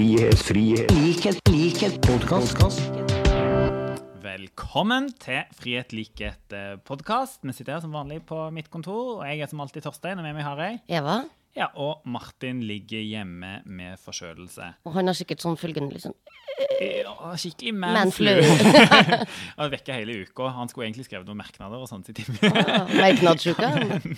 frihet, frihet, likhet, likhet, podkast. Velkommen til Frihet likhet podkast. Vi sitter her som vanlig på mitt kontor, og jeg er som alltid Torstein, og med meg har jeg Eva. Ja, og Martin ligger hjemme med forkjølelse. Og han har sikkert sånn følgende liksom Ja, skikkelig Manflu. Han vekker vekke hele uka. Han skulle egentlig skrevet noen merknader og sånt i timen. Merknadssjuka.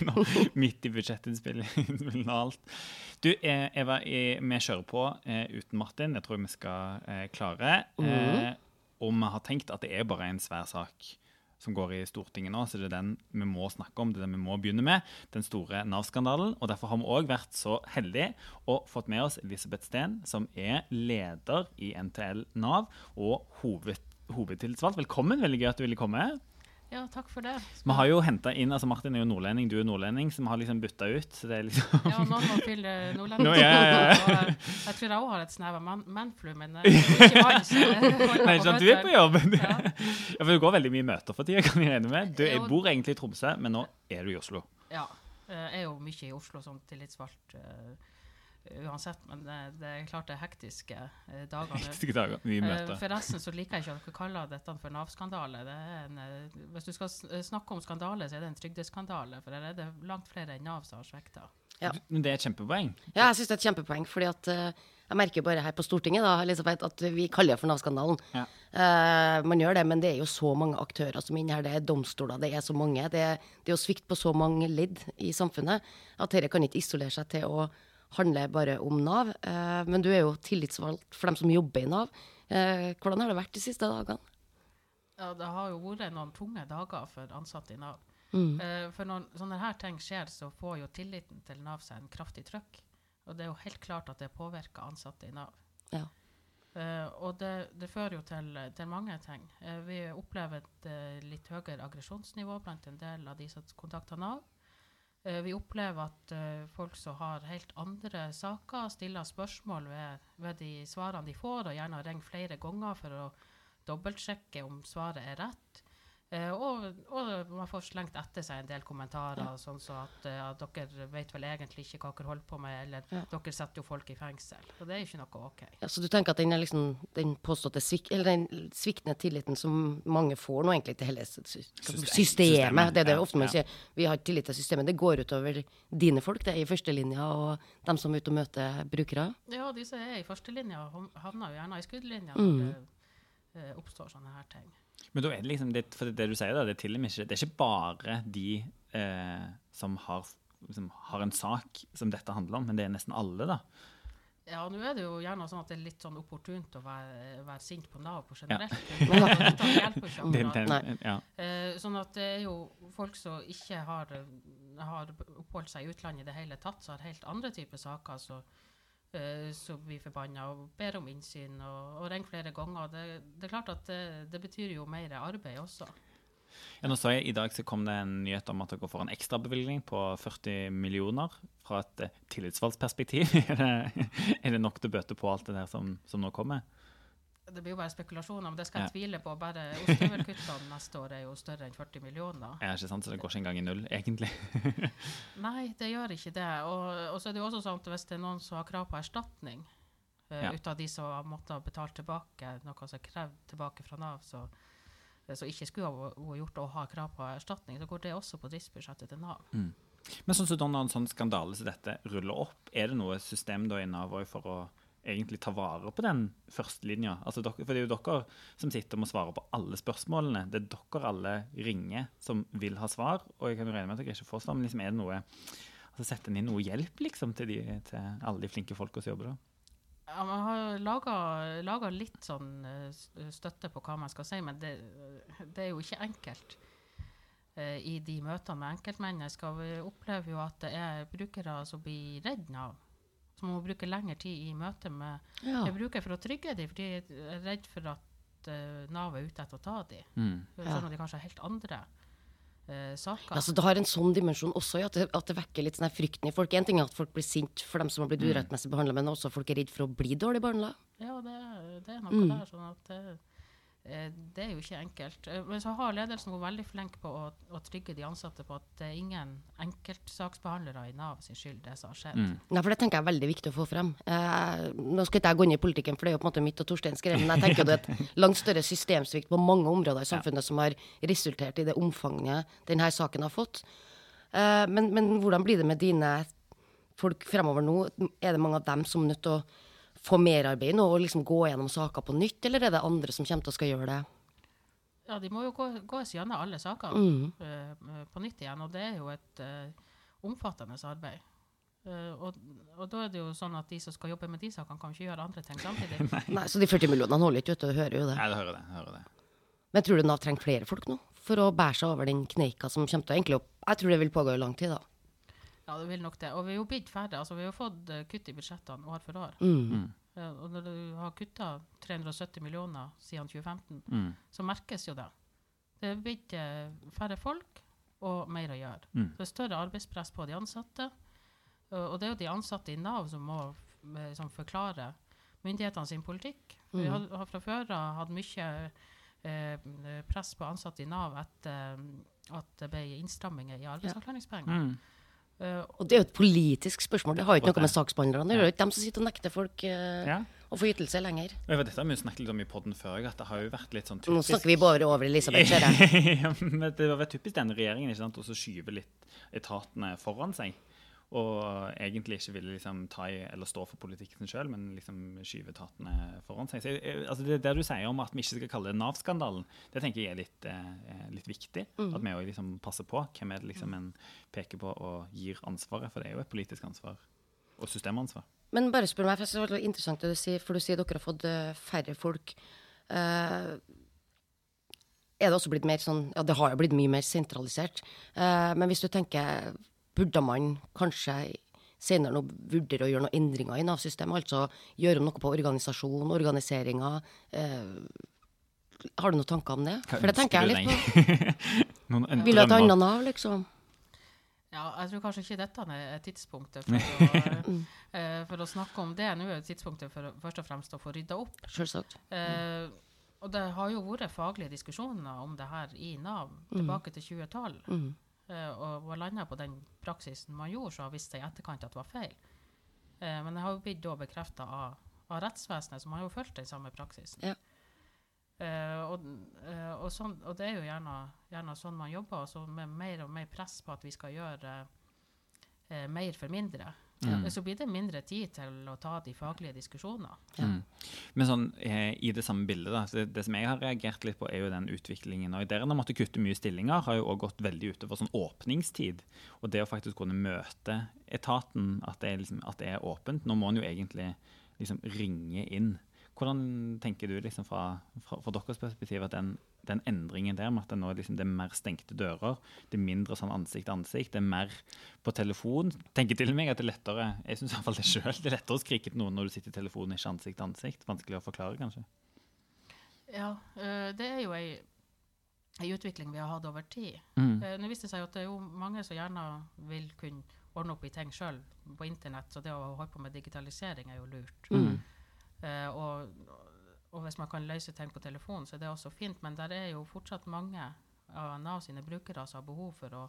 Midt i budsjettinnspillingen og alt. Du, eh, Eva, eh, vi kjører på eh, uten Martin. Jeg tror vi skal eh, klare. Mm. og vi har tenkt at det er bare en svær sak som går i Stortinget nå, så det er den vi må snakke om, det er den vi må begynne med. Den store Nav-skandalen. Og derfor har vi òg vært så heldige og fått med oss Elisabeth Steen, som er leder i NTL Nav og hoved, hovedtillitsvalgt. Velkommen, veldig gøy at du ville komme. Ja, takk for det. Vi har jo hentet inn, altså Martin er jo nordlending, du er nordlending, så vi har liksom bytta ut. så det er liksom... Ja, noen må fylle nordlending. No, ja, ja, ja. Og, eh, Jeg tror jeg òg har et snev av man manflu, men eh, ikke vann. Nei, ikke sant, du er på jobb. Ja. Ja, for Det går veldig mye møter for tida, kan jeg regne med. Du jeg bor egentlig i Tromsø, men nå er du i Oslo. Ja. eh, Jeg er jo mye i Oslo som tillitsvalgt eh, uansett, men det, det er klart det er hektiske eh, dagene. nå. Hektiske dager, mye Eh, møter. Forresten så liker jeg ikke at dere kaller dette for Nav-skandale. Det er en, eh, Hvis du skal snakke om skandale, så er det en trygdeskandale. For der er det langt flere enn Nav som har svekta. Ja. Men det er et kjempepoeng. Ja, jeg syns det er et kjempepoeng, fordi at eh, jeg merker bare her på Stortinget da, Elisabeth, at vi kaller det for Nav-skandalen. Ja. Eh, man gjør det, men det er jo så mange aktører som er inne her. Det er domstoler, det er så mange. Det, det er jo svikt på så mange ledd i samfunnet at dette kan ikke isolere seg til å handle bare om Nav. Eh, men du er jo tillitsvalgt for dem som jobber i Nav. Eh, hvordan har det vært de siste dagene? Ja, det har jo vært noen tunge dager for ansatte i Nav. Mm. Eh, for når sånne her ting skjer, så får jo tilliten til Nav seg en kraftig trøkk. Og det er jo helt klart at det påvirker ansatte i Nav. Ja. Uh, og det, det fører jo til, til mange ting. Uh, vi opplever et uh, litt høyere aggresjonsnivå blant en del av de som kontakter Nav. Eh, vi opplever at eh, folk som har helt andre saker, stiller spørsmål ved, ved de svarene de får, og gjerne ringer flere ganger for å dobbeltsjekke om svaret er rett. Eh, og, og man får slengt etter seg en del kommentarer, sånn så at eh, ja, dere vet vel egentlig ikke hva dere holder på med, eller Ja. dere setter jo folk i fengsel. Og det er ikke noe OK. Ja, så du tenker at den, er liksom, den påståtte svik, eller den sviktende tilliten som mange får nå egentlig til hele sy- sy- systemet, systemet, det er det ja, ofte man ja. sier, vi har tillit til systemet, det går utover dine folk, det er i førstelinja, og dem som er ute og møter brukere. Ja, de som er i førstelinja, havner jo gjerne i skuddlinja når Mm. det eh, oppstår sånne her ting. Men da er det liksom, det, for det du sier da, det er ikke, det er ikke bare de eh, som har, som har en sak som dette handler om, men det er nesten alle da. Ja, nå er det jo gjerne sånn at det er litt sånn opportunt å være, være sint på Nav på generelt. Ja. Det, det, ja. Eh, sånn at det er jo folk som ikke har, har oppholdt seg i utlandet i det hele tatt, som har helt andre typer saker, så, eh, så blir forbanna og ber om innsyn og, og ringer flere ganger. Det, det er klart at det, det betyr jo mer arbeid også. Ja, nå så jeg I dag så kom det en nyhet om at dere får en ekstrabevilgning på 40 millioner. Fra et eh, tillitsvalgsperspektiv. er, det, er det nok til å bøte på alt det der som, som nå kommer? Det blir jo bare spekulasjoner, men det skal Ja. jeg tvile på. Bare ostehøvelkuttene neste år er jo større enn 40 millioner. Er ikke sant? Så det går ikke engang i null, egentlig. Nei, det gjør ikke det. Og, og så er det jo også sånn at hvis det er noen som har krav på erstatning, uh, Ja. ut av de som har måttet betale tilbake noe som er krevd tilbake fra Nav, så, eh, så ikke skulle ha gjort å ha krav på erstatning, så går det også på driftsbudsjettet til Nav. Men sånn som så når en sånn skandale som dette ruller opp, er det noe system da i Nav for å egentlig ta vare på den førstelinja? Altså for det er jo dere som sitter og må svare på alle spørsmålene. Det er dere alle ringer som vil ha svar, og jeg kan jo regne med at dere ikke får svar, men liksom er det noe altså Setter en inn noe hjelp liksom til, de, til alle de flinke folka som jobber da? Ja, man har laga litt sånn eh, støtte på hva man skal si, men det, det er jo ikke enkelt. Eh, I de møtene med enkeltmennesker vi opplever jo at det er brukere som blir redd Nav. Som hun bruker lengre tid i møte med Ja. Jeg bruker for å trygge dem, for de er redd for at uh, Nav er ute etter å ta dem. Mm. Selv at de kanskje har helt andre eh, saker. Ja, så det har en sånn dimensjon også, ja, at, det, at det vekker litt sånn frykten i folk. En ting er at folk blir sint for dem som har blitt urettmessig behandla, men også folk er redd for å bli dårlig behandla. Ja, det, det er noe Mm. der. sånn at det, Eh, det er jo ikke enkelt. Eh, Men så har ledelsen vært veldig flink på å, å trygge de ansatte på at det er ingen enkeltsaksbehandlere i Nav sin skyld, det som har skjedd. Mm. Nei, for Det tenker jeg er veldig viktig å få frem. Eh, nå skal ikke jeg gå inn i politikken, for det er jo på en måte mitt og Torsteins greie, men jeg tenker det er et langt større systemsvikt på mange områder i samfunnet som har resultert i det omfanget denne saken har fått. Eh, men, men hvordan blir det med dine folk fremover nå? Er det mange av dem som er nødt til å få merarbeid nå og liksom gå gjennom saker på nytt, eller er det andre som kommer til å skal gjøre det? Ja, de må jo gå, gås gjennom alle sakene Mm. uh, på nytt igjen, og det er jo et uh, omfattende arbeid. Uh, og, og da er det jo sånn at de som skal jobbe med de sakene, kan ikke gjøre andre ting samtidig. Nei, Så de 40 millionene holder ikke, vet du. Du hører jo det. Nei, jeg hører det. hører det. Men tror du Nav trenger flere folk nå? For å bære seg over den kneika som kommer til å egentlig opp Jeg tror det vil pågå i lang tid, da. Ja, det vil nok det. Og vi er jo blitt færre. Altså, vi har fått eh, kutt i budsjettene år for år. Mm. Eh, og når du har kutta 370 millioner siden 2015, Mm. så merkes jo det. Det er blitt eh, færre folk og mer å gjøre. Mm. Det er større arbeidspress på de ansatte. Og og det er jo de ansatte i Nav som må liksom, forklare myndighetene sin politikk. Vi har, har fra før av hatt mye eh, press på ansatte i Nav etter at det ble innstramminger i arbeidsavklaringspenger. Mm. Eh, Og det er jo et politisk spørsmål. Det har jo ikke noe med saksbehandlerne å gjøre. Det er jo ikke dem som sitter og nekter folk eh, Ja. å få ytelse lenger. Vet, dette har vi snakket litt om i podden før, at det har jo vært litt sånn typisk Nå snakker vi bare over Elisabeth, ser jeg. ja, men det har vært typisk denne regjeringen ikke sant? å skyve litt etatene foran seg. Og egentlig ikke ville liksom ta i, eller stå for politikken sjøl, men liksom skyve etatene foran seg. Så jeg, altså det, det du sier om at vi ikke skal kalle det Nav-skandalen, det tenker jeg er litt, eh, litt viktig. At vi òg liksom passer på hvem er det liksom en peker på og gir ansvaret, for det er jo et politisk ansvar. Og systemansvar. Men bare spør meg, for det var interessant det du sier, for du sier dere har fått eh, færre folk. Uh, er det også blitt mer sånn Ja, det har jo blitt mye mer sentralisert. Uh, men hvis du tenker, burde man kanskje senere nå vurdere å gjøre noen endringer i Nav-systemet? Altså gjøre noe på organisasjon, organiseringa? Eh, har du noen tanker om det? For det tenker jeg litt på. Vil du ha et annet Nav, liksom? Ja, jeg tror kanskje ikke dette er tidspunktet for å, eh, for å snakke om det. Nå er tidspunktet for først og fremst å få rydda opp. Selvsagt. Eh, og det har jo vært faglige diskusjoner om det her i Nav tilbake til 2012. Mm. Eh, og var landa på den praksisen man gjorde, så har vist seg i etterkant at det var feil. Eh, men det har jo blitt bekrefta av, av rettsvesenet, som har jo fulgt den samme praksisen. Ja. Uh, og, uh, og, sånn, og det er jo gjerne, gjerne sånn man jobber, altså med mer og mer press på at vi skal gjøre uh, mer for mindre. Mm. Så blir det mindre tid til å ta de faglige diskusjonene. Mm. Men sånn, eh, i det samme bildet, da, det, det som jeg har reagert litt på, er jo den utviklingen. Og Der en har måttet kutte mye stillinger, har jo også gått veldig utover sånn åpningstid. Og det å faktisk kunne møte etaten, at det er, liksom, at det er åpent. Nå må en jo egentlig liksom ringe inn. Hvordan tenker du liksom fra, fra, fra deres perspektiv at den, den endringen der, med at det nå liksom, det er mer stengte dører, det er mindre sånn ansikt til ansikt, det er mer på telefon tenker til meg at det er lettere jeg synes i hvert fall det selv, det er lettere å skrike til noen når du sitter i telefonen, ikke ansikt til ansikt. Vanskelig å forklare, kanskje. Ja, eh, det er jo ei, ei utvikling vi har hatt over tid. Mm. Eh, Nå viste det seg at det er jo mange som gjerne vil kunne ordne opp i ting sjøl på internett, så det å holde på med digitalisering er jo lurt. Mm. Eh, og, og hvis man kan løse ting på telefon, så er det også fint, men der er jo fortsatt mange av Nav sine brukere som har behov for å,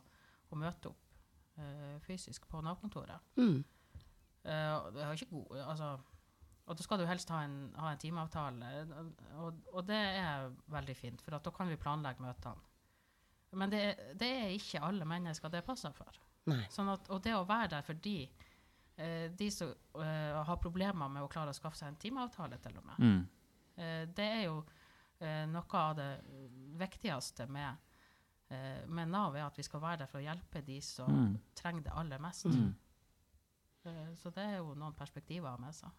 å møte opp eh, fysisk på Nav-kontoret. Mm. Ikke god, altså, og da skal du helst ha en, ha en timeavtale, og, og det er veldig fint, for da kan vi planlegge møtene. Men det, det er ikke alle mennesker det passer for. Sånn at, og det å være der for de, de som eh, har problemer med å klare å skaffe seg en timeavtale, til og med, Mm. eh, det er jo eh, noe av det viktigste med, eh, med Nav, er at vi skal være der for å hjelpe de som Mm. trenger det aller mest. Mm. Eh, så det er jo noen perspektiver å ha med seg.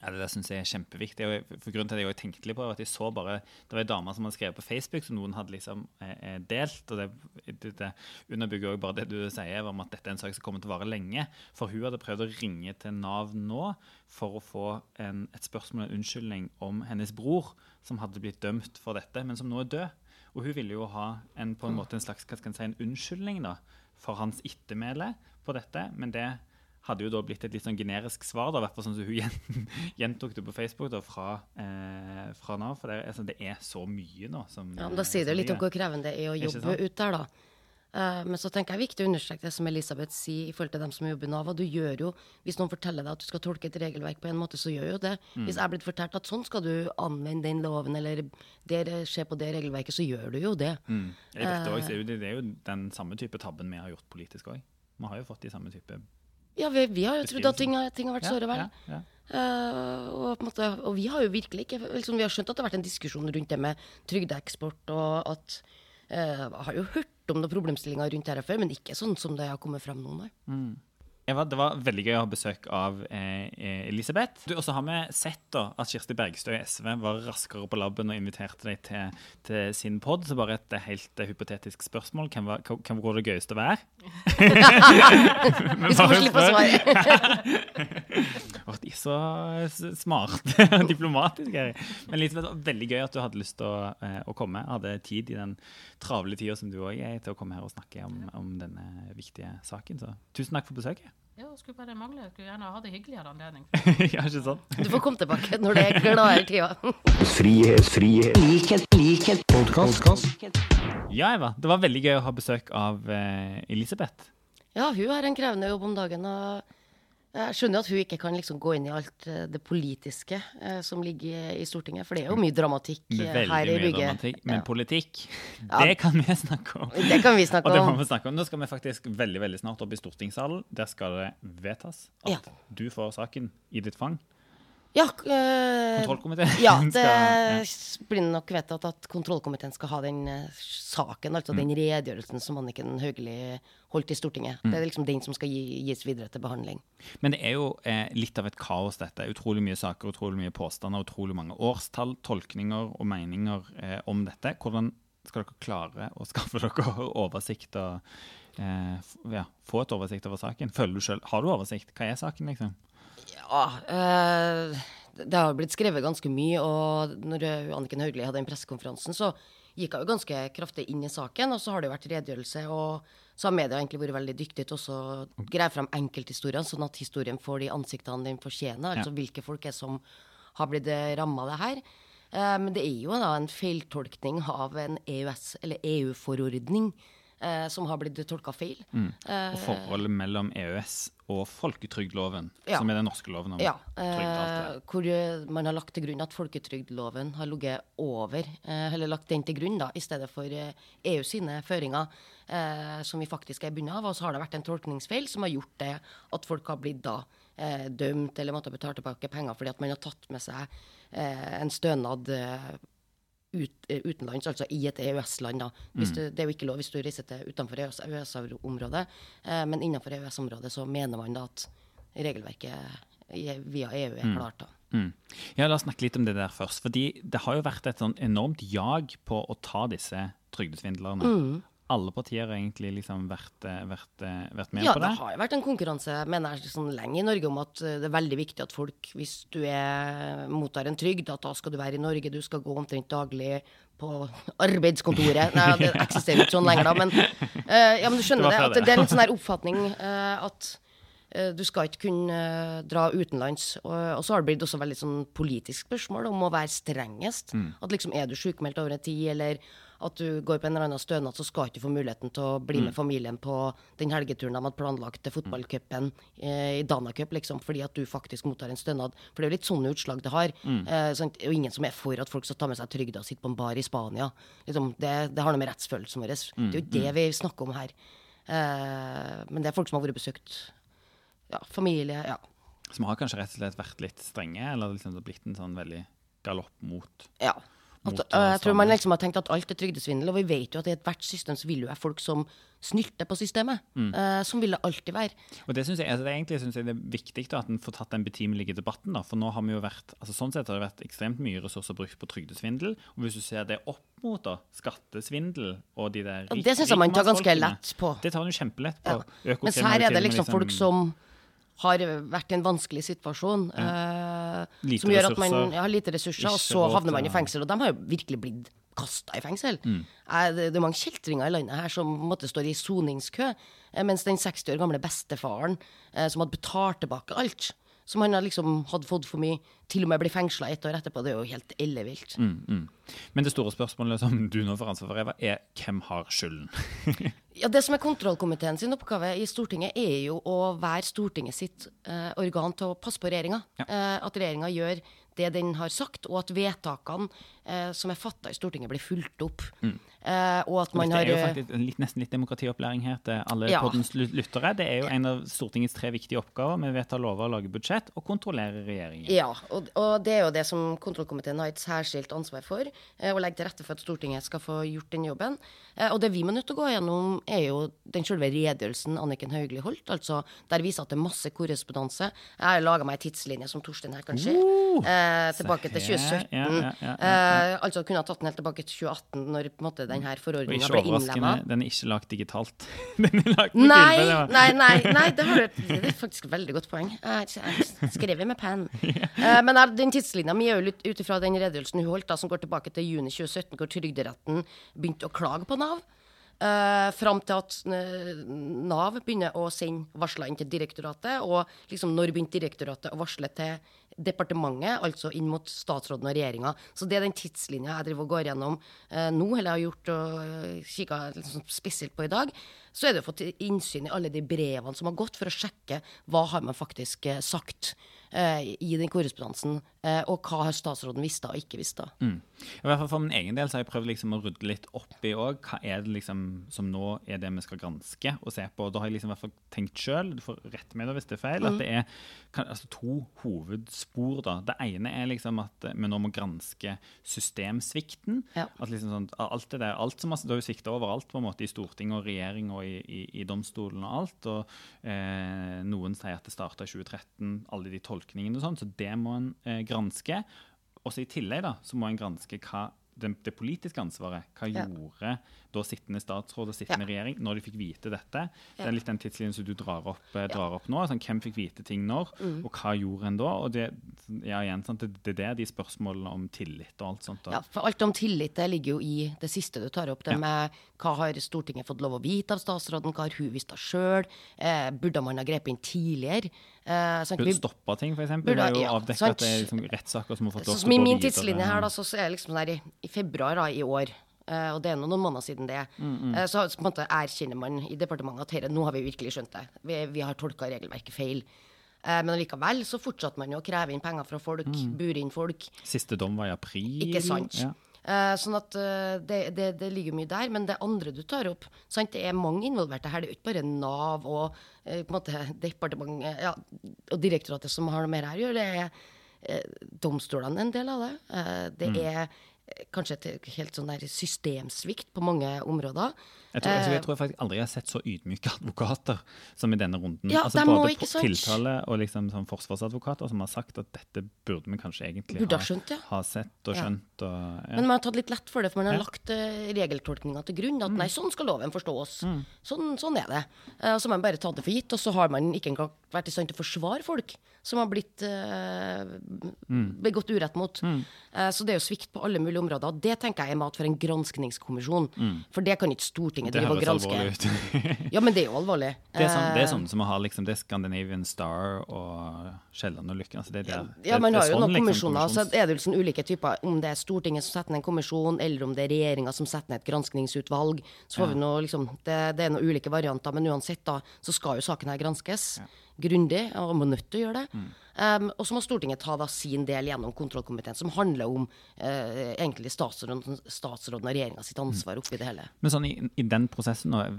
Ja, det der synes jeg er kjempeviktig. og for grunnen til at jeg tenkte litt på at jeg så bare, Det var en dame som hadde skrevet på Facebook, som noen hadde liksom eh, eh, delt. og Det, det, det underbygger også bare det du sier om at dette er en sak som kommer til å vare lenge. For hun hadde prøvd å ringe til Nav nå for å få en, et spørsmål, en unnskyldning, om hennes bror, som hadde blitt dømt for dette, men som nå er død. Og hun ville jo ha en, på en måte en slags hva skal si, en unnskyldning da, for hans ettermæle på dette, men det hadde jo da blitt et litt sånn generisk svar, da, hvert sånn som hun gjentok det på Facebook da, fra, eh, fra Nav. For det, er- altså, det er så mye nå som Ja, men Da sier det litt om hvor krevende det er å jobbe ut der, da. Uh, men så tenker jeg det er viktig å understreke det som Elisabeth sier i forhold til dem som jobber i Nav. Og du gjør jo, hvis noen forteller deg at du skal tolke et regelverk på en måte, så gjør jo det. Mm. Hvis jeg er blitt fortalt at sånn skal du anvende den loven, eller det se på det regelverket, så gjør du jo det. Mm. Også, det, det er jo den samme type tabben vi har gjort politisk òg. Vi har jo fått de samme type Ja, vi, vi har jo trodd at ting, har- ting har vært såre vel. ja, ja. Uh, og, måte, og vi har jo virkelig ikke liksom, Vi har skjønt at det har vært en diskusjon rundt det med trygdeeksport, og at uh, har jo hørt om noen problemstillinger rundt dette før, men ikke sånn som det har kommet frem nå, nei. Eva, det var veldig gøy å ha besøk av eh, Elisabeth. Du, Og så har vi sett da at Kirsti Bergstø i SV var raskere på labben og inviterte deg til, til sin pod. Så bare et helt uh, hypotetisk spørsmål. Hvem var, hvem- var det gøyeste å være? Vi skal slippe å svare. De er så smarte og diplomatiske. Men Elisabeth, det var veldig gøy at du hadde lyst til å, eh, å komme. Hadde tid i den travle tida som du òg er, til å komme her og snakke om, om denne viktige saken. Så tusen takk for besøket. Ja, det skulle bare mangle. Jeg skulle gjerne ha det hyggeligere anledning. ja, ikke sant? Du får komme tilbake når det er gladere tida. Frihet, frihet, likhet, likhet, podkast. Ja, Eva. Det var veldig gøy å ha besøk av eh, Elisabeth. Ja, hun har en krevende jobb om dagen. og jeg skjønner at hun ikke kan liksom gå inn i alt eh, det politiske eh, som ligger i, Stortinget, for det er jo mye dramatikk eh, Veldig her i mye bygget. dramatikk. Men Ja. politikk, Ja. det kan vi snakke om. Det kan vi snakke Og det må vi snakke om. Nå skal vi faktisk veldig veldig snart opp i stortingssalen. Der skal det vedtas at Ja. du får saken i ditt fang. Ja, øh, Kontrollkomiteen Ja, det blir nok vedtatt at kontrollkomiteen skal ha den eh, saken, altså Mm. den redegjørelsen som Anniken Hauglie holdt i Stortinget. Mm. Det er liksom den som skal gi, gis videre til behandling. Men det er jo eh, litt av et kaos, dette. Utrolig mye saker, utrolig mye påstander, utrolig mange årstall, tolkninger og meninger eh, om dette. Hvordan skal dere klare å skaffe dere oversikt og eh, ja, få et oversikt over saken? Du selv, Har du oversikt? Hva er saken, liksom? Ja, eh, det har blitt skrevet ganske mye, og når eh, Anniken Hauglie hadde den pressekonferansen, så gikk hun jo ganske kraftig inn i saken, og så har det jo vært redegjørelse, og så har media egentlig vært veldig dyktige til å greie frem enkelthistorier, sånn at historien får de ansiktene den fortjener, altså hvilke folk er som har blitt ramma av det her. Eh, Men det er jo da en feiltolkning av en EØS- eller EU-forordning eh, som har blitt tolka feil. Og forholdet mellom EØS og folketrygdloven, Ja. som er den norske loven om Ja, trygd eh, hvor eh, man har lagt til grunn at folketrygdloven har ligget over, eh, eller lagt den til grunn da, i stedet for eh, EU sine føringer, eh, som vi faktisk er bundet av. Og så har det vært en tolkningsfeil som har gjort det at folk har blitt da eh, dømt eller måtte betale tilbake penger fordi at man har tatt med seg eh, en stønad eh, ut, eh, utenlands, altså i et EØS-land. Mm. du, det er jo ikke lov hvis du reiser til utenfor EØS-området, eh, men innenfor EØS-området så mener man da at regelverket via EU er klart. da. Mm. Ja, La oss snakke litt om det der først. fordi Det har jo vært et sånn enormt jag på å ta disse trygdesvindlerne. Mm. Alle partier har egentlig liksom vært, eh, vært, eh, vært med Ja, på det Ja, det. har jo vært en konkurranse mener jeg, sånn lenge i Norge om at eh, det er veldig viktig at folk, hvis du er, mottar en trygd, at da skal du være i Norge, du skal gå omtrent daglig på arbeidskontoret. Nei, det eksisterer ikke sånn lenger, da, men, uh, ja, men du skjønner det. At det. det er en sånn oppfatning uh, at du skal ikke kunne dra utenlands. Og, og så har det blitt også veldig sånn politisk spørsmål om å være strengest. Mm. At liksom er du sykemeldt over en tid, eller at du går på en eller annen stønad, så skal ikke du få muligheten til å bli Mm. med familien på den helgeturen de hadde planlagt til fotballcupen eh, i Danacup, liksom, fordi at du faktisk mottar en stønad. For det er jo litt sånne utslag det har. Mm. Eh, er ingen som er for at folk skal ta med seg trygda og sitte på en bar i Spania. Liksom, det, det har noe med rettsfølelsen vår. Mm, Det er jo det vi snakker om her. Eh, men det er folk som har vært besøkt. Ja, familie. ja. Som har kanskje rett og slett vært litt strenge, eller liksom det har blitt en sånn veldig galopp mot Ja. At, Mot øh, jeg tror man liksom har tenkt at alt er trygdesvindel, og vi vet jo at i ethvert system så vil jo være folk som snylter på systemet. Mm. Uh, som vil det alltid være. Og det synes jeg, altså det egentlig synes jeg det er viktig da, at en får tatt den betimelige debatten. da, For nå har vi jo vært, altså sånn sett har det vært ekstremt mye ressurser brukt på trygdesvindel. Og hvis du ser det opp mot da, skattesvindel og de der Ja, det synes jeg man tar ganske lett på. Det tar man jo kjempelett på. Ja. Mens her er det Økokriminalitet liksom folk som har vært i en vanskelig situasjon. eh, Lite som gjør at man har ja, lite ressurser, og så havner man i fengsel. Og de har jo virkelig blitt kasta i fengsel. Eh, det, er mange kjeltringer i landet her som måtte stå i soningskø, eh, mens den 60 år gamle bestefaren eh, som hadde betalt tilbake alt, som han liksom hadde fått for mye, til og med blir fengsla ett år etterpå, det er jo helt ellevilt. Men det store spørsmålet som du nå får ansvar for, Eva, er hvem har skylden? Ja, Det som er kontrollkomiteen sin oppgave i Stortinget, er jo å være Stortinget sitt eh, organ til å passe på regjeringa. Eh, at regjeringa gjør det den har sagt, og at vedtakene eh, som er fatta i Stortinget, blir fulgt opp. Eh, og at man har Det er jo eh, faktisk litt, nesten litt demokratiopplæring her til alle Ja. poddens ly- lyttere. Det er jo en av Stortingets tre viktige oppgaver. Vi vedtar lover, lager budsjett og kontrollerer regjeringen. Ja, og, og det er jo det som kontrollkomiteen har et særskilt ansvar for. Eh, å legge til rette for at Stortinget skal få gjort den jobben. Eh, og det vi må nødt til å gå gjennom, er jo den selve redegjørelsen Anniken Hauglie holdt. altså Der viser at det er masse korrespondanse. Jeg har laga meg ei tidslinje som Torstein her kan se. eh, tilbake til 2017. Ja, ja, ja, ja, Eh, altså kunne ha tatt den helt tilbake til 2018, når måte denne forordninga ble innlemma. den er ikke lagt digitalt. den er lagt på Nei, kilde. nei, nei, nei det, har det er faktisk et veldig godt poeng. Jeg jeg skrev med penn. Eh, Men den tidslinja mi er jo ut ifra den redegjørelsen hun holdt, da, som går tilbake til juni 2017, hvor Trygderetten begynte å klage på Nav. Uh, fram til at eh, Nav begynner å sende varsler inn til direktoratet. Og liksom når begynte direktoratet å varsle til departementet, altså inn mot statsråden og regjeringa. Så det er den tidslinja jeg driver og går gjennom uh, nå, eller har gjort og kikka liksom spesielt på i dag. Så er det å få innsyn i alle de brevene som har gått, for å sjekke hva har man faktisk uh, sagt i den korrespondansen, eh, og hva har statsråden visst da og ikke visst da. I hvert fall For min egen del så har jeg prøvd liksom å rydde litt opp i òg. Hva er det liksom som nå er det vi skal granske og se på? Og Da har jeg liksom i hvert fall tenkt sjøl, du får rette meg da hvis det er feil, at det er kan, altså, to hovedspor. da. Det ene er liksom at eh, vi nå må granske systemsvikten. Ja. At liksom sånn, alt det der, alt som har, Det har jo svikta overalt på en måte i Stortinget og regjering og i, i, i domstolen og alt. og eh, Noen sier at det starta i 2013, alle de tolkningene og sånn, så det må en eh, granske. Også i tillegg da, så må en granske hva det, det politiske ansvaret. Hva Ja. gjorde da sittende statsråd og sittende Ja. regjering når de fikk vite dette? Det er litt den tidslinjen som du drar opp, eh, drar opp nå. Sånn, hvem fikk vite ting når, Mm. og hva gjorde en da? Og det, ja, igjen, sant, det, det er de spørsmålene om tillit og alt sånt. Da. Ja, for alt om tillit det ligger jo i det siste du tar opp. Det med hva har Stortinget fått lov å vite av statsråden, hva har hun visst av sjøl? Eh, burde man ha grepet inn tidligere? Eh, sant? Burde stoppa ting, f.eks. Burde- jo ja, at det er liksom rettssaker som har fått lov til å som i min tidslinje her, da, så er det liksom der i, i februar da, i år, Uh, og det er nå noen måneder siden det, eh, så på en måte erkjenner man i departementet at herre, nå har vi virkelig skjønt det. Vi, vi har tolka regelverket feil. Men likevel så fortsatte man jo å kreve inn penger fra folk, bure inn folk. Siste dom var i april. Ikke sant? Ja. Eh, sånn at eh, det, det, det ligger mye der. Men det andre du tar opp sant? Det er mange involverte her. Det er jo ikke bare Nav og på en måte departementet ja, og direktoratet som har noe mer her å gjøre. Det er domstolene en del av det. Det Mm. er kanskje et helt sånn der systemsvikt på mange områder. Jeg tror, jeg, Eh, jeg tror faktisk aldri jeg har sett så ydmyke advokater som i denne runden. Ja, altså både tiltale og liksom sånn forsvarsadvokater som har sagt at dette burde vi kanskje egentlig ha skjønt, ja. ha sett og Ja. skjønt. Og, ja. Men man har tatt litt lett for det, for man har Ja. lagt uh, regeltolkninga til grunn. At Mm. nei, sånn skal loven forstås. Sånn, sånn er det. Eh, og så har man bare tatt det for gitt, og så har man ikke engang vært i stand til å forsvare folk som har blitt Mm. begått urett mot. Eh, så det er jo svikt på alle mulige områder. Og det tenker jeg er mat for en granskningskommisjon. For det kan ikke Stortinget Mm. drive og granske. Ja, men det er jo alvorlig. det, er sånn, det er Eh, sånn som å ha liksom, det Scandinavian Star og Kielland-ulykken. Altså det, der- Ja, det- man har jo sånn noen liksom kommisjoner, så er det jo sånn ulike typer. Om det er Stortinget som setter ned en kommisjon, eller om det er regjeringa som setter ned et granskningsutvalg. Så får vi noe, liksom, det, det er noen ulike varianter, men uansett da, så skal jo saken her granskes grundig, og man må nødt til å gjøre det. Mm. Um, og så må Stortinget ta da sin del gjennom kontrollkomiteen, som handler om uh, egentlig statsråden, statsråden og regjeringa sitt ansvar oppi det hele. Men sånn i, i den prosessen øh,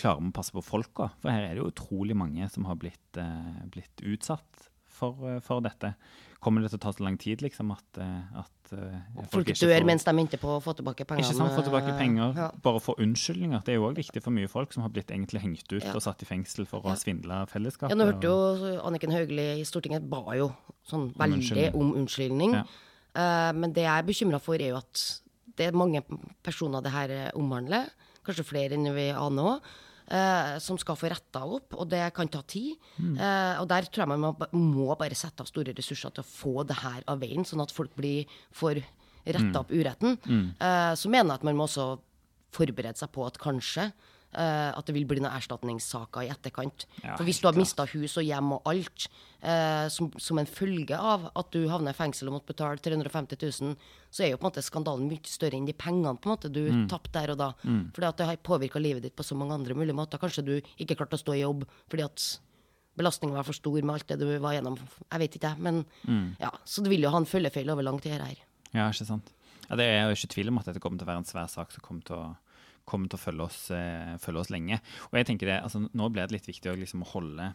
klarer vi å passe på folka? For her er det jo utrolig mange som har blitt, uh, blitt utsatt for, eh, for dette. Kommer det til å ta så lang tid, liksom, at, eh, at eh, Folk ikke dør får- mens de venter på å få tilbake pengene. Ikke sant, få tilbake penger, Ja. bare få unnskyldninger. Det er jo òg viktig for mye folk som har blitt egentlig hengt ut Ja. og satt i fengsel for å ha svindla fellesskapet. Ja, nå hørte jo Anniken Hauglie i Stortinget ba jo sånn veldig unnskyldning. om unnskyldning. Ja. Uh, men det jeg er bekymra for, er jo at det er mange personer det her omhandler, kanskje flere enn vi aner òg, som skal få retta opp, og det kan ta tid. Mm. Eh, og der tror jeg man må, må bare sette av store ressurser til å få det her av veien, sånn at folk blir får retta opp uretten, eh, så mener jeg at man må også forberede seg på at kanskje eh, at det vil bli noen erstatningssaker i etterkant. Ja, For hvis du har mista hus og hjem og alt uh, som, som en følge av at du havner i fengsel og måtte betale 350 000, så er jo på en måte skandalen mye større enn de pengene på en måte du tapte der og da. Fordi at det har påvirka livet ditt på så mange andre mulige måter. Kanskje du ikke klarte å stå i jobb fordi at belastningen var for stor med alt det du var gjennom. Jeg vet ikke, jeg. Men ja, så det vil jo ha en følgefeil over lang tid her. Ja, ikke sant. Ja, det er jo ikke tvil om at dette kommer til å være en svær sak som kommer til å, kommer til å følge, oss, eh, følge oss lenge. Og jeg tenker det, altså Nå ble det litt viktig å liksom holde,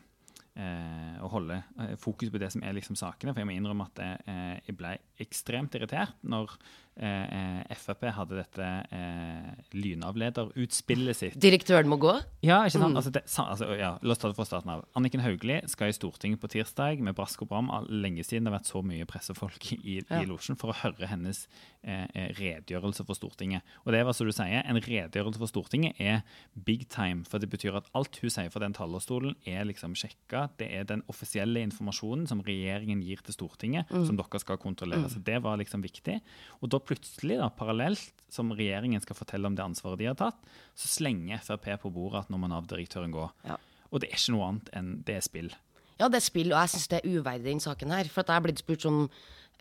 eh, holde eh, fokus på det som er liksom sakene. For jeg må innrømme at jeg, eh, jeg ble ekstremt irritert når eh, eh, Frp hadde dette eh, lynavlederutspillet sitt. Direktøren må gå. Ja, ikke sant? Altså, det, altså, ja, la oss ta det fra starten av. Anniken Hauglie skal i Stortinget på tirsdag med brask og bram. Lenge siden det har vært så mye pressefolk i, Ja. i losjen for å høre hennes eh, eh, redegjørelse for Stortinget. Og det hva som du sier, en redegjørelse for Stortinget er big time. For det betyr at alt hun sier fra den talerstolen, er liksom sjekka. Det er den offisielle informasjonen som regjeringen gir til Stortinget, som dere skal kontrollere. Så det var liksom viktig. Og da plutselig, da, parallelt, som regjeringen skal fortelle om det ansvaret de har tatt, så slenger Frp på bordet at nå må Nav-direktøren gå. Ja. Og det er ikke noe annet enn det er spill. Ja, det er spill, og jeg syns det er uverdig, den saken her. For at jeg er blitt spurt sånn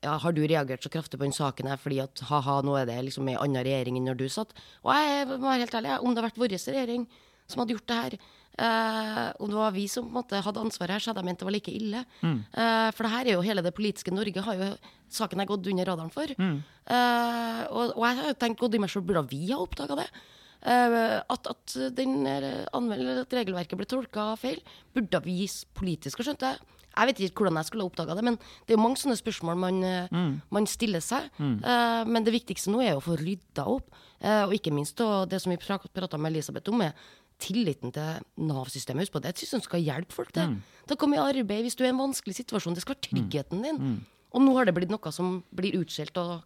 ja, Har du reagert så kraftig på den saken her fordi at ha-ha, nå er det liksom ei anna regjering enn når du satt? Og jeg må være helt ærlig, om det har vært vår regjering som hadde gjort det her, eh, om det var vi som måte hadde ansvaret her, så hadde jeg ment det var like ille. Eh, for det her er jo hele det politiske Norge har jo saken jeg gått under radaren for. Eh, og, og jeg har jo tenkt godt i meg sjøl, burde vi ha oppdaga det? Eh, at, at, den, eh, at regelverket ble tolka feil, burde vi politisk ha skjønt det. Jeg vet ikke hvordan jeg skulle ha oppdaga det, men det er jo mange sånne spørsmål man, mm. man stiller seg. Eh, men det viktigste nå er jo å få rydda opp, uh, og ikke minst og det som vi prata med Elisabeth om, er tilliten til Nav-systemet. Husk på det, jeg som skal hjelpe folk til til å komme i arbeid hvis du er i en vanskelig situasjon. Det skal være tryggheten din. Og nå har det blitt noe som blir utskjelt og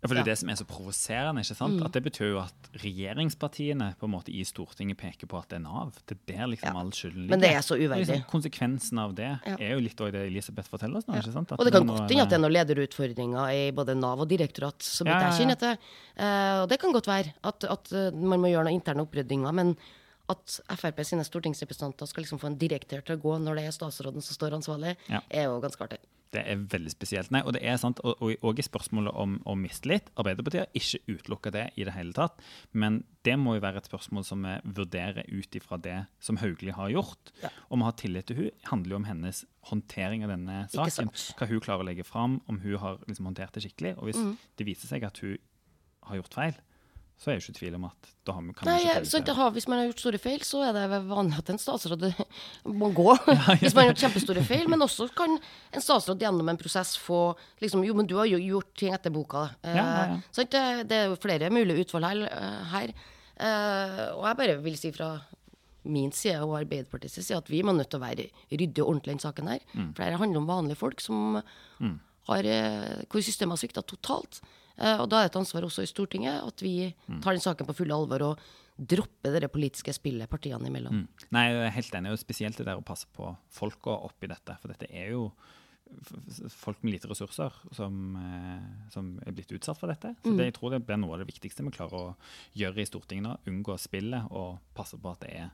Ja, for det er Ja. det som er så provoserende. ikke sant? At Det betyr jo at regjeringspartiene på en måte i Stortinget peker på at det er Nav. Det er der liksom Ja. all skylden ligger. Men det er så uverdig. Liksom, konsekvensen av det Ja. er jo litt også det Elisabeth forteller oss nå. ikke sant? At Og det kan godt er hende at det er noen lederutfordringer i både Nav og direktorat, så vidt jeg kjenner til. Uh, og det kan godt være at, at eh, man må gjøre noen interne oppryddinger, men at Frp sine stortingsrepresentanter skal liksom få en direktør til å gå når det er statsråden som står ansvarlig, Ja. er jo ganske artig. Det er veldig spesielt. Nei, og det er sant, og, og, og i spørsmålet om, om mistillit Arbeiderpartiet har ikke utelukka det i det hele tatt. Men det må jo være et spørsmål som vi vurderer ut ifra det som Hauglie har gjort. Ja. Om å ha tillit til hun handler jo om hennes håndtering av denne saken. Hva hun klarer å legge fram, om hun har liksom håndtert det skikkelig. Og hvis Mm. det viser seg at hun har gjort feil, så er jo ikke tvil om at da har vi, kan Nei, ikke prioritere. det har, Hvis man har gjort store feil, så er det vanlig at en statsråd må gå. Hvis man har gjort kjempestore feil. Men også kan en statsråd gjennom en prosess få liksom, Jo, men du har jo gjort ting etter boka. Eh, Ja, ja, ja. sant, det, det er jo flere mulige utfall her. eh, her. Eh, og jeg bare vil si fra min side og Arbeiderpartiets side at vi må nødt til å være ryddige og ordentlige i denne saken her. Mm. For dette handler om vanlige folk som har, eh, hvor systemet har svikta totalt. Eh, og da er det et ansvar også i Stortinget at vi Mm. tar den saken på fulle alvor og dropper det politiske spillet partiene imellom. Mm. Nei, jeg er helt enig. og Spesielt det der å passe på folka oppi dette. For dette er jo folk med lite ressurser som, eh, som er blitt utsatt for dette. Så det, jeg tror det blir noe av det viktigste vi klarer å gjøre i Stortinget nå. Unngå spillet og passe på at det er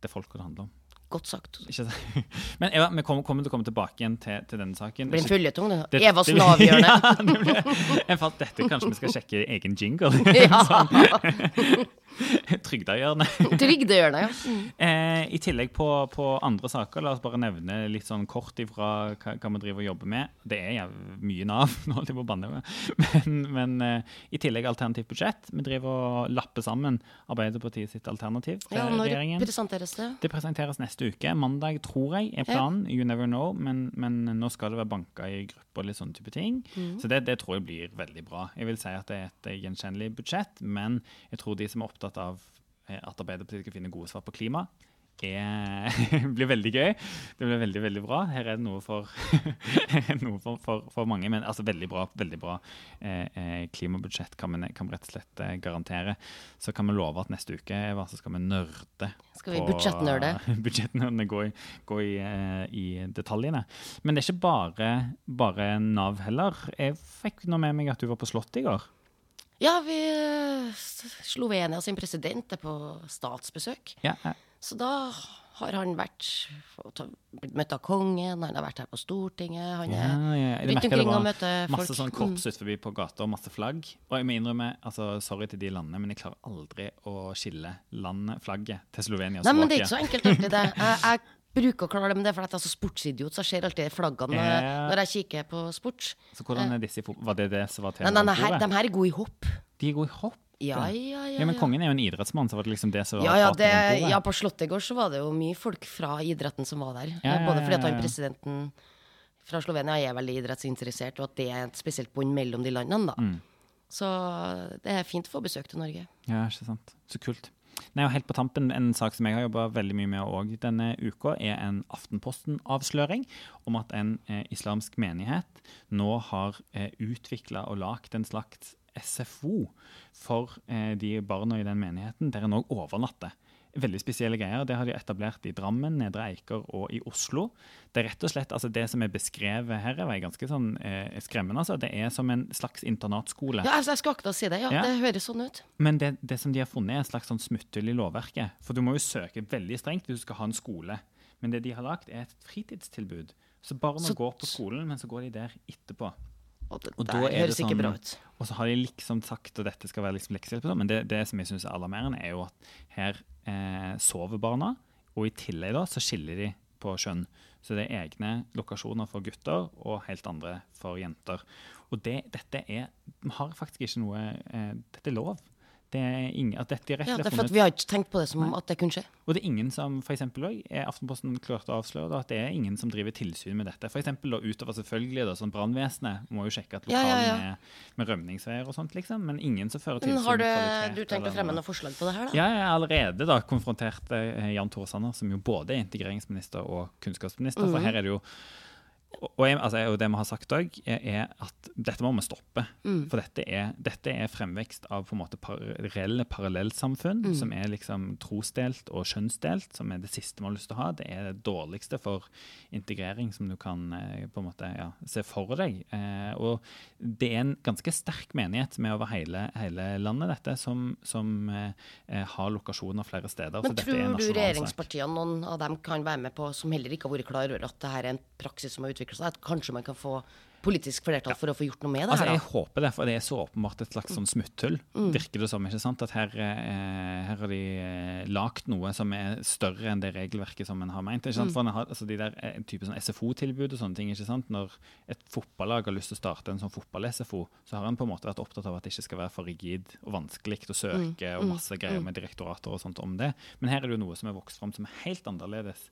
det folka det handler om. Godt sagt. Men Eva, vi kommer, kommer til å komme tilbake igjen til, til denne saken. Blir en føljetong, det. Evas avgjørende. Ja, jeg fant dette. Kanskje vi skal sjekke egen jingle? Ja. Trygdehjørnet. Trygdehjørnet, ja. Mm. Eh, I tillegg på, på andre saker, la oss bare nevne litt sånn kort ifra hva, hva vi driver og jobber med. Det er ja, mye Nav, nå holdt jeg på å banne. Men, men eh, i tillegg alternativt budsjett. Vi driver og lapper sammen Arbeiderpartiet sitt alternativ til ja når regjeringen. presenteres det? Det presenteres neste uke. Mandag, tror jeg, er planen. You never know. Men, men nå skal det være banka i grupper og litt sånne type ting. Mm. Så det, det tror jeg blir veldig bra. Jeg vil si at det er et gjenkjennelig budsjett, men jeg tror de som er opptatt av eh, at Arbeiderpartiet skal finne gode svar på klima, er, blir veldig gøy. Det blir veldig veldig bra. Her er det noe for, noe for, for, for mange. Men altså veldig bra, veldig bra eh, eh klimabudsjett kan vi, kan vi, rett og slett eh, garantere. Så kan vi love at neste uke Eva, så skal vi nørde. Skal vi budsjettnerde? Budsjettnerdene gå, i, gå i, eh, i, detaljene. Men det er ikke bare, bare Nav heller. Jeg fikk nå med meg at du var på Slottet i går. Ja, vi Slovenia sin president er på statsbesøk. Ja, ja. Så da har han vært blitt møtt av kongen, han har vært her på Stortinget. Han er ja, ja. rundt omkring og møter folk. Masse sånn korps ut forbi på gata og masse flagg. Og jeg må innrømme, altså, sorry til de landene, men jeg klarer aldri å skille landet, flagget til Slovenia og Slovakia. Nei, men det er ikke så enkelt alltid, det. Jeg, jeg bruker å klare det, men det er fordi jeg er så sportsidiot, så jeg ser alltid flaggene eh. når jeg kikker på sport. Så hvordan er disse Var det det som var temaet? Nei, nei, her, de her er gode i hopp. De er gode i hopp? Ja, ja, ja, ja. Men kongen er jo en idrettsmann, så var det liksom det som var ja, ja, det, ja, på Slottet i går så var det jo mye folk fra idretten som var der. Både fordi at han presidenten fra Slovenia er veldig idrettsinteressert, og at det er et spesielt bånd mellom de landene, da. Mm. Så det er fint å få besøk til Norge. Ja, ikke sant. Så kult. Nei, og helt på tampen, En sak som jeg har jobba mye med òg denne uka, er en Aftenposten-avsløring om at en eh, islamsk menighet nå har eh, utvikla og lagd en slags SFO for eh, de barna i den menigheten, der en òg overnatter. Veldig spesielle greier. Det har de etablert i Drammen, Nedre Eiker og i Oslo. Det er rett og slett, altså det som er beskrevet her, er ganske sånn eh, skremmende. Altså. Det er som en slags internatskole. Ja, altså jeg skal akkurat si det. Ja, ja. Det høres sånn ut. Men det, det, som de har funnet, er et slags sånn smutthull i lovverket. For du må jo søke veldig strengt hvis du skal ha en skole. Men det de har lagt, er et fritidstilbud. Så barna så, går på skolen, men så går de der etterpå. Og det, og det høres sånn, ikke bra ut. Og så har de liksom sagt at dette skal være liksom leksehjelp, men det, det, som jeg syns er alarmerende, er jo at her eh, sover barna, og i tillegg da så skiller de på kjønn. Så det er egne lokasjoner for gutter og helt andre for jenter. Og det, dette er Vi har faktisk ikke noe eh, Dette er lov. Det er ingen, at dette er rett ja, det er for at Vi har ikke tenkt på det som Nei. at det kunne skje. Og det er ingen som for eksempel, er Aftenposten klarte å avsløre da, at det er ingen som driver tilsyn med dette. For eksempel, da, Utover selvfølgelig da, sånn Brannvesenet må jo sjekke at lokalene ja, ja, er med rømningsveier og sånt, liksom, men ingen som fører tilsyn. Men har du, du tenkt å fremme noen forslag på det her? da? Ja, jeg har allerede da konfrontert eh, Jan Tore Sanner, som jo både er integreringsminister og kunnskapsminister. Mm. For mhm. her er det jo og, jeg, altså, og, det vi har sagt òg, er, at dette må vi stoppe. Mm. For dette er, dette er, fremvekst av på en måte par, reelle parallellsamfunn mm. som er liksom trosdelt og kjønnsdelt, som er det siste vi har lyst til å ha. Det er det dårligste for integrering som du kan eh, på en måte ja, se for deg. Eh, og det er en ganske sterk menighet med over hele, hele landet, dette, som, som eh, eh har lokasjoner flere steder. Men tror du regjeringspartiene, noen av dem kan være med på, som heller ikke har vært klar over at dette er en praksis som har utviklet utvikle seg, at kanskje man kan få politisk flertall for å få gjort noe med det? Altså, her, jeg håper det, for det er så åpenbart et slags sånn smutthull. Mm. Virker det som. ikke sant? At her, eh, her har de eh, lagd noe som er større enn det regelverket som en har meint. ikke sant? Mm. For har, altså, de der eh, type sånn SFO-tilbud og sånne ting. ikke sant? Når et fotballag har lyst til å starte en sånn fotball-SFO, så har en på en måte vært opptatt av at det ikke skal være for rigid og vanskelig å søke, mm. og masse greier mm. med direktorater og sånt om det. Men her er det jo noe som er vokst fram som er helt annerledes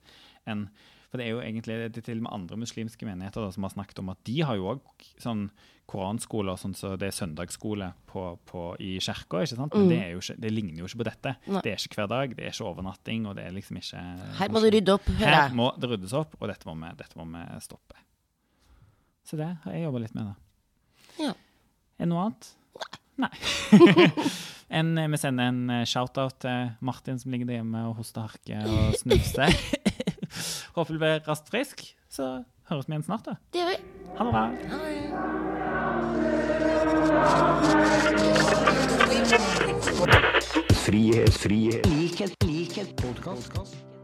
enn for det er jo egentlig det er til og med andre muslimske menigheter da, som har snakket om at de har jo òg sånn koranskoler, sånn så det er søndagsskole på, på, i kirka. Men mm. det, ikke, det, ligner jo ikke på dette. Nei. Det er ikke hver dag, det er ikke overnatting. og det er liksom ikke... Her må det rydde opp. Hører. Her må det ryddes opp, og dette må vi, dette må vi stoppe. Så det har jeg jobba litt med, da. Ja. Er det noe annet? Nei. en, vi sender en eh, shout-out til Martin som ligger der hjemme og hoster harke og snufser. Håper du blir raskt frisk. Så høres vi igjen snart. da. Det gjør vi. Ha det bra. Frihet, frihet, likhet, likhet, podkast.